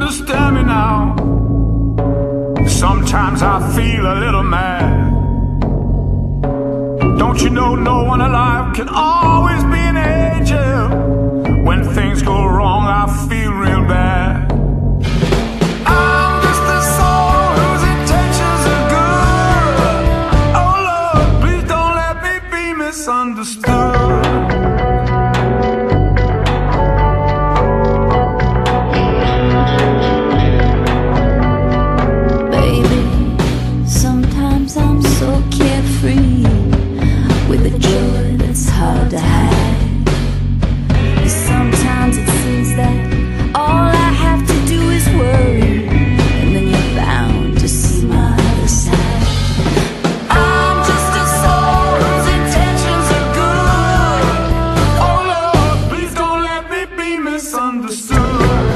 understand me now. Sometimes I feel a little mad. Don't you know no one alive can always be an angel? When things go wrong, I feel real bad. Oh, Understood. Oh,